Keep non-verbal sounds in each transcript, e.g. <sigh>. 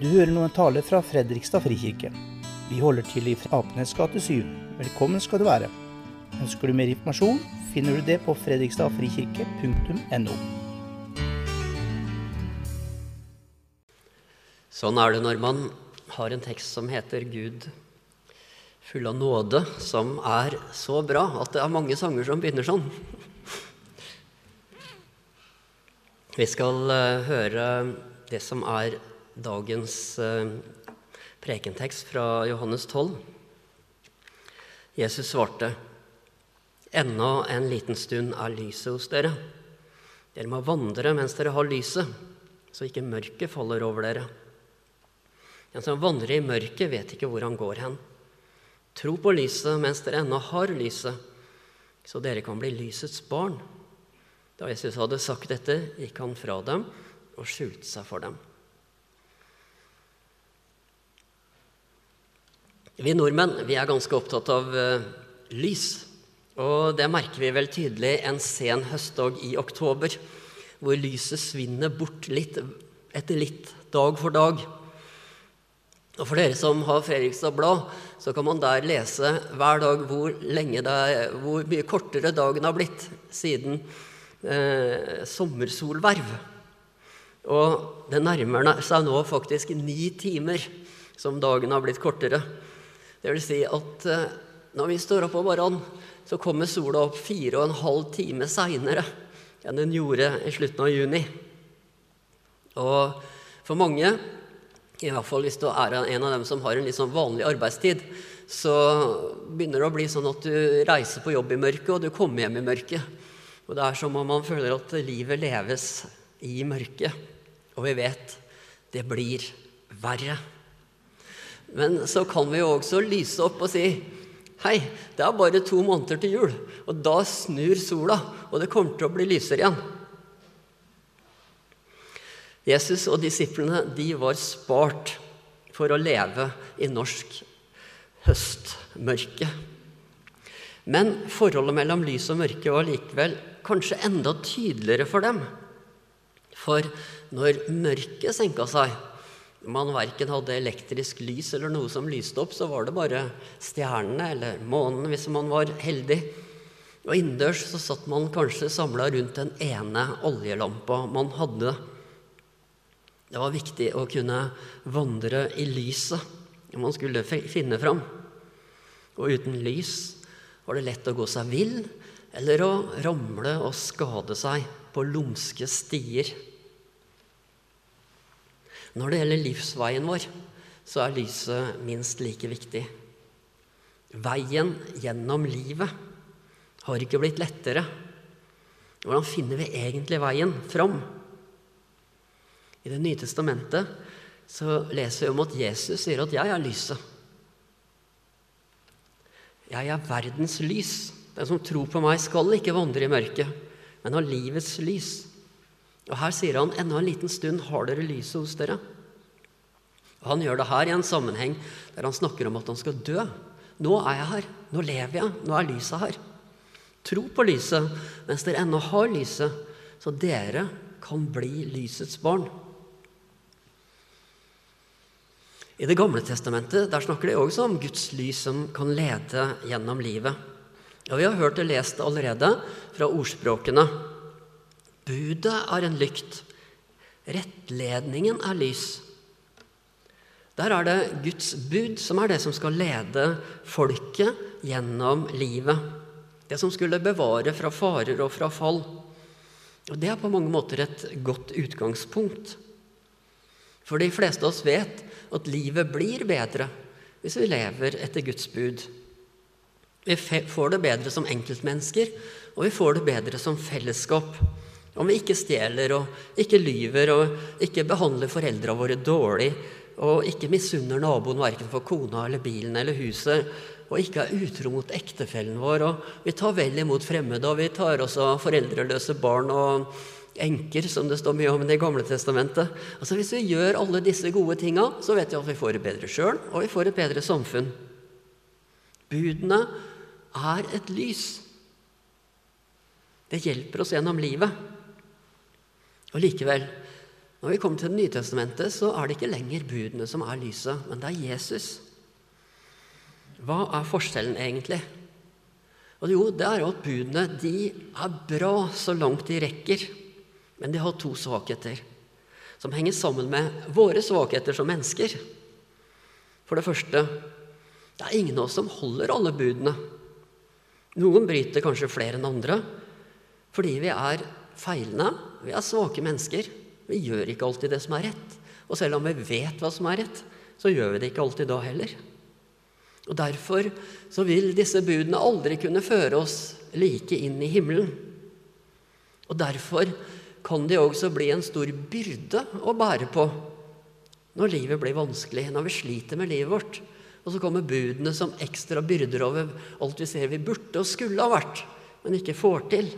Du hører nå en tale fra Fredrikstad frikirke. Vi holder til i Apenes gate 7. Velkommen skal du være. Ønsker du mer informasjon, finner du det på fredrikstadfrikirke.no. Sånn er det når man har en tekst som heter Gud full av nåde, som er så bra at det er mange sanger som begynner sånn. Vi skal uh, høre det som er dagens uh, prekentekst fra Johannes 12. Jesus svarte, 'Ennå en liten stund er lyset hos dere.' 'Dere må vandre mens dere har lyset, så ikke mørket faller over dere.' Den som vandrer i mørket, vet ikke hvor han går hen. Tro på lyset mens dere ennå har lyset, så dere kan bli lysets barn. Da Jesus hadde sagt dette, gikk han fra dem og skjulte seg for dem. Vi nordmenn vi er ganske opptatt av uh, lys. Og det merker vi vel tydelig en sen høstdag i oktober, hvor lyset svinner bort litt etter litt, dag for dag. Og For dere som har Fredrikstad Blad, så kan man der lese hver dag hvor, er, hvor mye kortere dagen har blitt siden eh, sommersolverv. Og det nærmer seg nå faktisk ni timer som dagen har blitt kortere. Det vil si at eh, når vi står opp om morgenen, så kommer sola opp fire og en halv time seinere enn den gjorde i slutten av juni. Og for mange, i hvert fall hvis du er en av dem som har en litt sånn vanlig arbeidstid, så begynner det å bli sånn at du reiser på jobb i mørket, og du kommer hjem i mørket. Og det er som om man føler at livet leves i mørket. Og vi vet det blir verre. Men så kan vi jo også lyse opp og si Hei, det er bare to måneder til jul, og da snur sola, og det kommer til å bli lysere igjen. Jesus og disiplene de var spart for å leve i norsk høstmørke. Men forholdet mellom lys og mørke var likevel kanskje enda tydeligere for dem. For når mørket senka seg, man verken hadde elektrisk lys eller noe som lyste opp, så var det bare stjernene eller månen hvis man var heldig. Og innendørs så satt man kanskje samla rundt den ene oljelampa man hadde. Det var viktig å kunne vandre i lyset når man skulle finne fram. Og uten lys var det lett å gå seg vill eller å ramle og skade seg på lumske stier. Når det gjelder livsveien vår, så er lyset minst like viktig. Veien gjennom livet har ikke blitt lettere. Hvordan finner vi egentlig veien fram? I Det nye testamentet så leser vi om at Jesus sier at 'jeg er lyset'. Jeg er verdens lys. Den som tror på meg, skal ikke vandre i mørket, men har livets lys. Og Her sier han ennå en liten stund har dere lyset hos dere. Og Han gjør det her i en sammenheng der han snakker om at han skal dø. Nå er jeg her. Nå lever jeg. Nå er lyset her. Tro på lyset mens dere ennå har lyset, så dere kan bli lysets barn. I Det gamle testamentet der snakker de også om Guds lys som kan lede gjennom livet. Og Vi har hørt det lest allerede fra ordspråkene. Budet er en lykt. Rettledningen er lys. Der er det Guds bud som er det som skal lede folket gjennom livet. Det som skulle bevare fra farer og fra fall. Og Det er på mange måter et godt utgangspunkt. For de fleste av oss vet at livet blir bedre hvis vi lever etter Guds bud. Vi får det bedre som enkeltmennesker, og vi får det bedre som fellesskap. Om vi ikke stjeler og ikke lyver og ikke behandler foreldra våre dårlig og ikke misunner naboen verken for kona eller bilen eller huset, og ikke er utro mot ektefellen vår, og vi tar vel imot fremmede, og vi tar også foreldreløse barn og enker, som det står mye om i Det gamle testamentet. Altså Hvis vi gjør alle disse gode tinga, så vet vi at vi får det bedre sjøl, og vi får et bedre samfunn. Budene er et lys. Det hjelper oss gjennom livet. Og likevel Når vi kommer til Det nye testamentet, så er det ikke lenger budene som er lyset, men det er Jesus. Hva er forskjellen egentlig? Og jo, det er jo at budene de er bra så langt de rekker, men de har to svakheter som henger sammen med våre svakheter som mennesker. For det første det er ingen av oss som holder alle budene. Noen bryter kanskje flere enn andre fordi vi er feilende, vi er svake mennesker. Vi gjør ikke alltid det som er rett. Og selv om vi vet hva som er rett, så gjør vi det ikke alltid da heller. Og Derfor så vil disse budene aldri kunne føre oss like inn i himmelen. Og derfor kan de også bli en stor byrde å bære på når livet blir vanskelig, når vi sliter med livet vårt. Og så kommer budene som ekstra byrder over alt vi ser vi burde og skulle ha vært, men ikke får til.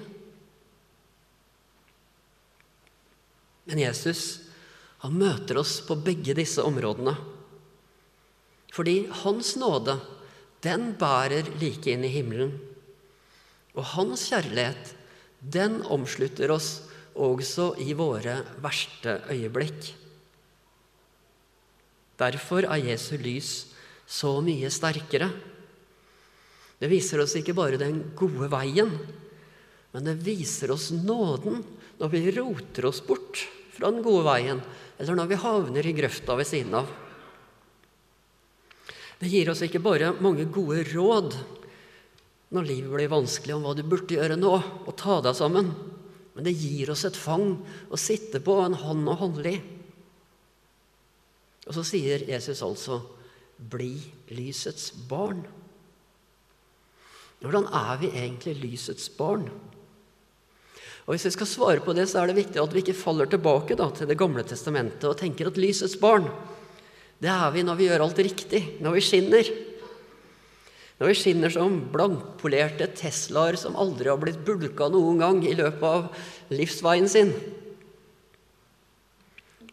Men Jesus han møter oss på begge disse områdene. Fordi Hans nåde, den bærer like inn i himmelen. Og Hans kjærlighet, den omslutter oss også i våre verste øyeblikk. Derfor er Jesu lys så mye sterkere. Det viser oss ikke bare den gode veien, men det viser oss nåden når vi roter oss bort fra den gode veien, eller når vi havner i grøfta ved siden av. Det gir oss ikke bare mange gode råd når livet blir vanskelig, om hva du burde gjøre nå, og ta deg sammen, men det gir oss et fang å sitte på, en hånd å holde i. Og så sier Jesus altså bli lysets barn. Hvordan er vi egentlig lysets barn? Og Hvis vi skal svare på det, så er det viktig at vi ikke faller tilbake da, til Det gamle testamentet og tenker at lysets barn, det er vi når vi gjør alt riktig, når vi skinner. Når vi skinner som blankpolerte Teslaer som aldri har blitt bulka noen gang i løpet av livsveien sin.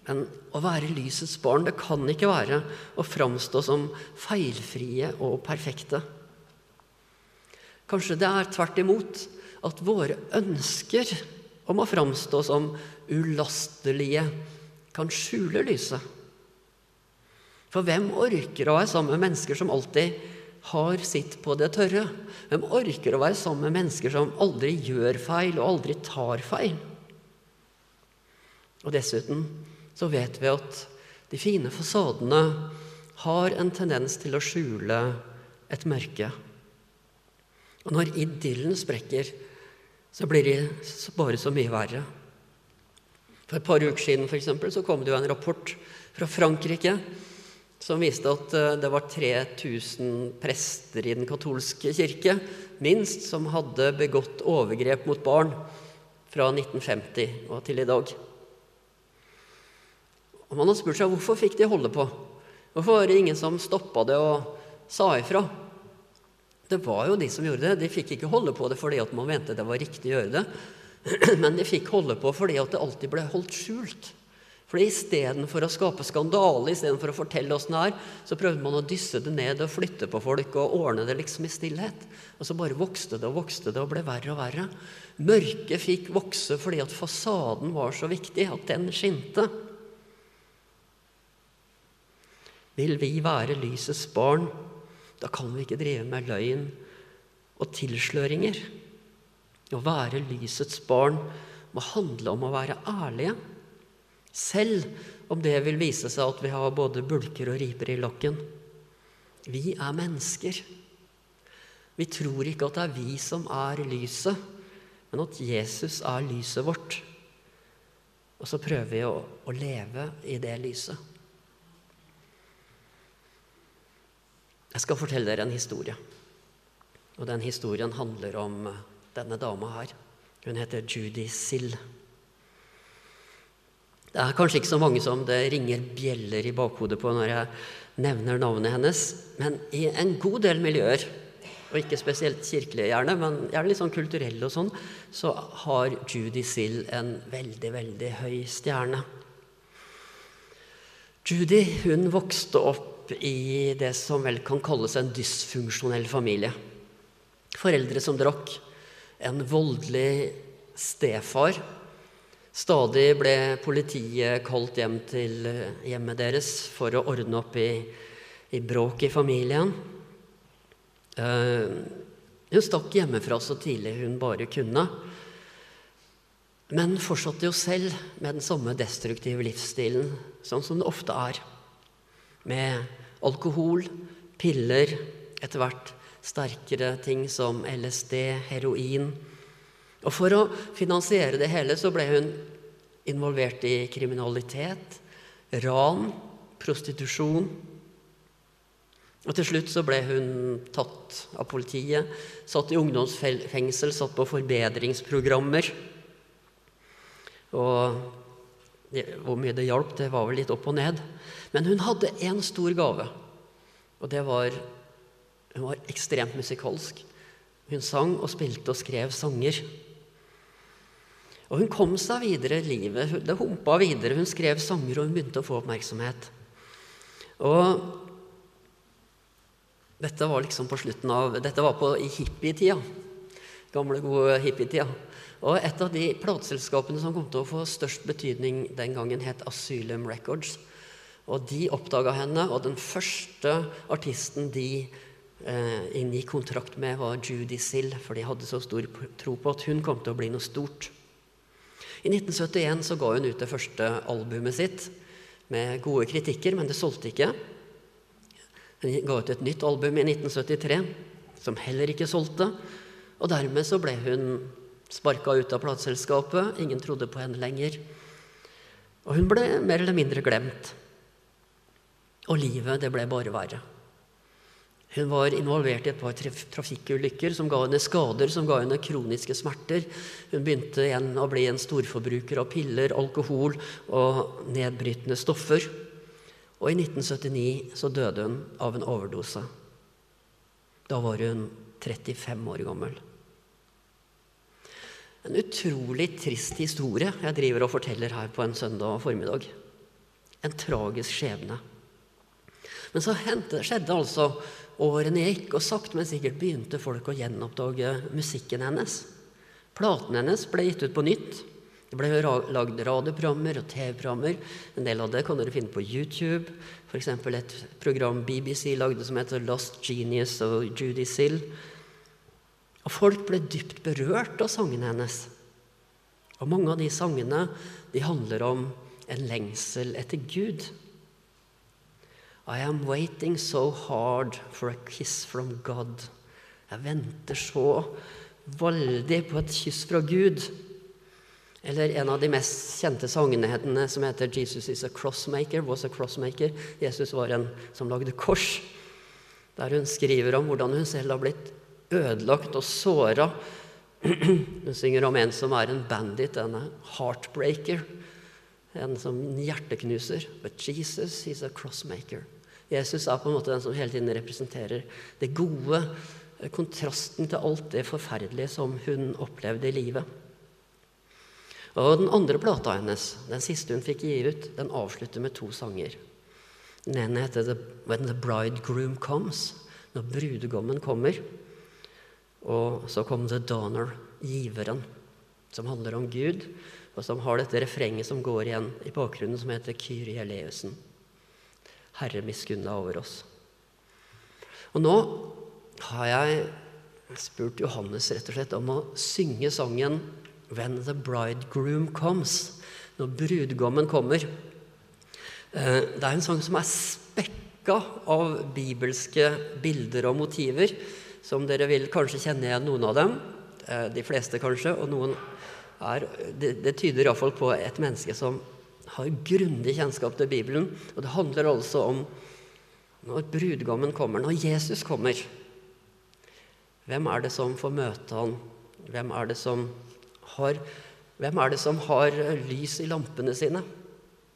Men å være lysets barn, det kan ikke være å framstå som feilfrie og perfekte. Kanskje det er tvert imot at våre ønsker om å framstå som ulastelige kan skjule lyset. For hvem orker å være sammen med mennesker som alltid har sitt på det tørre? Hvem orker å være sammen med mennesker som aldri gjør feil og aldri tar feil? Og dessuten så vet vi at de fine fasadene har en tendens til å skjule et mørke. Og når idyllen sprekker, så blir det bare så mye verre. For et par uker siden for eksempel, så kom det jo en rapport fra Frankrike som viste at eh, det var 3000 prester i den katolske kirke, minst, som hadde begått overgrep mot barn fra 1950 og til i dag. Og Man har spurt seg hvorfor fikk de holde på. Hvorfor var det ingen som stoppa det og sa ifra? Det var jo de som gjorde det. De fikk ikke holde på det fordi at man mente det var riktig å gjøre det, <clears throat> men de fikk holde på fordi at det alltid ble holdt skjult. Fordi Istedenfor å skape skandale, istedenfor å fortelle åssen det er, så prøvde man å dysse det ned og flytte på folk og ordne det liksom i stillhet. Og så bare vokste det og vokste det og ble verre og verre. Mørket fikk vokse fordi at fasaden var så viktig, at den skinte. Vil vi være lysets barn, da kan vi ikke drive med løgn og tilsløringer. Å være lysets barn må handle om å være ærlige, selv om det vil vise seg at vi har både bulker og riper i lokken. Vi er mennesker. Vi tror ikke at det er vi som er lyset, men at Jesus er lyset vårt. Og så prøver vi å, å leve i det lyset. Jeg skal fortelle dere en historie. Og den historien handler om denne dama her. Hun heter Judy Sill. Det er kanskje ikke så mange som det ringer bjeller i bakhodet på når jeg nevner navnet hennes, men i en god del miljøer, og ikke spesielt kirkelige gjerne, men gjerne litt sånn kulturelle og sånn, så har Judy Sill en veldig, veldig høy stjerne. Judy hun vokste opp i det som vel kan kalles en dysfunksjonell familie. Foreldre som drakk, en voldelig stefar Stadig ble politiet kalt hjem til hjemmet deres for å ordne opp i, i bråk i familien. Uh, hun stakk hjemmefra så tidlig hun bare kunne, men fortsatte jo selv med den samme destruktive livsstilen, sånn som det ofte er. Med alkohol, piller, etter hvert sterkere ting som LSD, heroin. Og for å finansiere det hele så ble hun involvert i kriminalitet, ran, prostitusjon. Og til slutt så ble hun tatt av politiet, satt i ungdomsfengsel, satt på forbedringsprogrammer. Og hvor mye det hjalp, det var vel litt opp og ned. Men hun hadde én stor gave, og det var Hun var ekstremt musikalsk. Hun sang og spilte og skrev sanger. Og hun kom seg videre i livet. Det humpa videre. Hun skrev sanger, og hun begynte å få oppmerksomhet. Og dette var liksom på slutten av Dette var på, i hippietida. Gamle, gode hippietida. Og et av de plateselskapene som kom til å få størst betydning den gangen, het Asylum Records. Og de oppdaga henne, og den første artisten de eh, inngikk kontrakt med, var Judy Sill, for de hadde så stor tro på at hun kom til å bli noe stort. I 1971 så ga hun ut det første albumet sitt med gode kritikker, men det solgte ikke. Hun ga ut et nytt album i 1973 som heller ikke solgte. Og dermed så ble hun sparka ut av plateselskapet. Ingen trodde på henne lenger. Og hun ble mer eller mindre glemt. Og livet, det ble bare verre. Hun var involvert i et par trafikkulykker som ga henne skader, som ga henne kroniske smerter. Hun begynte igjen å bli en storforbruker av piller, alkohol og nedbrytende stoffer. Og i 1979 så døde hun av en overdose. Da var hun 35 år gammel. En utrolig trist historie jeg driver og forteller her på en søndag formiddag. En tragisk skjebne. Men så skjedde altså Årene gikk, og sakte, men sikkert begynte folk å gjenoppdage musikken hennes. Platene hennes ble gitt ut på nytt. Det ble lagd radioprogrammer og TV-programmer. En del av det kan dere finne på YouTube. F.eks. et program BBC lagde som heter Lost Genius og Judy Sill. Og folk ble dypt berørt av sangene hennes. Og mange av de sangene de handler om en lengsel etter Gud. I am waiting so hard for a kiss from God. Jeg venter så veldig på et kyss fra Gud. Eller en av de mest kjente sangene som heter 'Jesus is a crossmaker'. Was a crossmaker. Jesus var en som lagde kors. Der hun skriver om hvordan hun selv har blitt ødelagt og såra. <clears throat> Hun synger om en som er en bandit, en heartbreaker. En som hjerteknuser. But Jesus is a crossmaker. Jesus er på en måte den som hele tiden representerer det gode, kontrasten til alt det forferdelige som hun opplevde i livet. Og den andre plata hennes, den siste hun fikk gi ut, den avslutter med to sanger. Den ene heter 'When the Bridegroom Comes', når brudgommen kommer. Og så kom 'The Donor', giveren, som handler om Gud, og som har dette refrenget som går igjen i bakgrunnen, som heter 'Kyrie Eleusen'. Herre, miskunn over oss. Og nå har jeg spurt Johannes rett og slett om å synge sangen 'When the bridegroom comes'. Når brudgommen kommer. Eh, det er en sang som er spekka av bibelske bilder og motiver. Som dere vil kanskje kjenne igjen noen av dem. Eh, de fleste kanskje. Og noen er Det, det tyder iallfall på et menneske som har grundig kjennskap til Bibelen. Og det handler altså om når brudgommen kommer, når Jesus kommer. Hvem er det som får møte han? Hvem er det som har, hvem er det som har lys i lampene sine?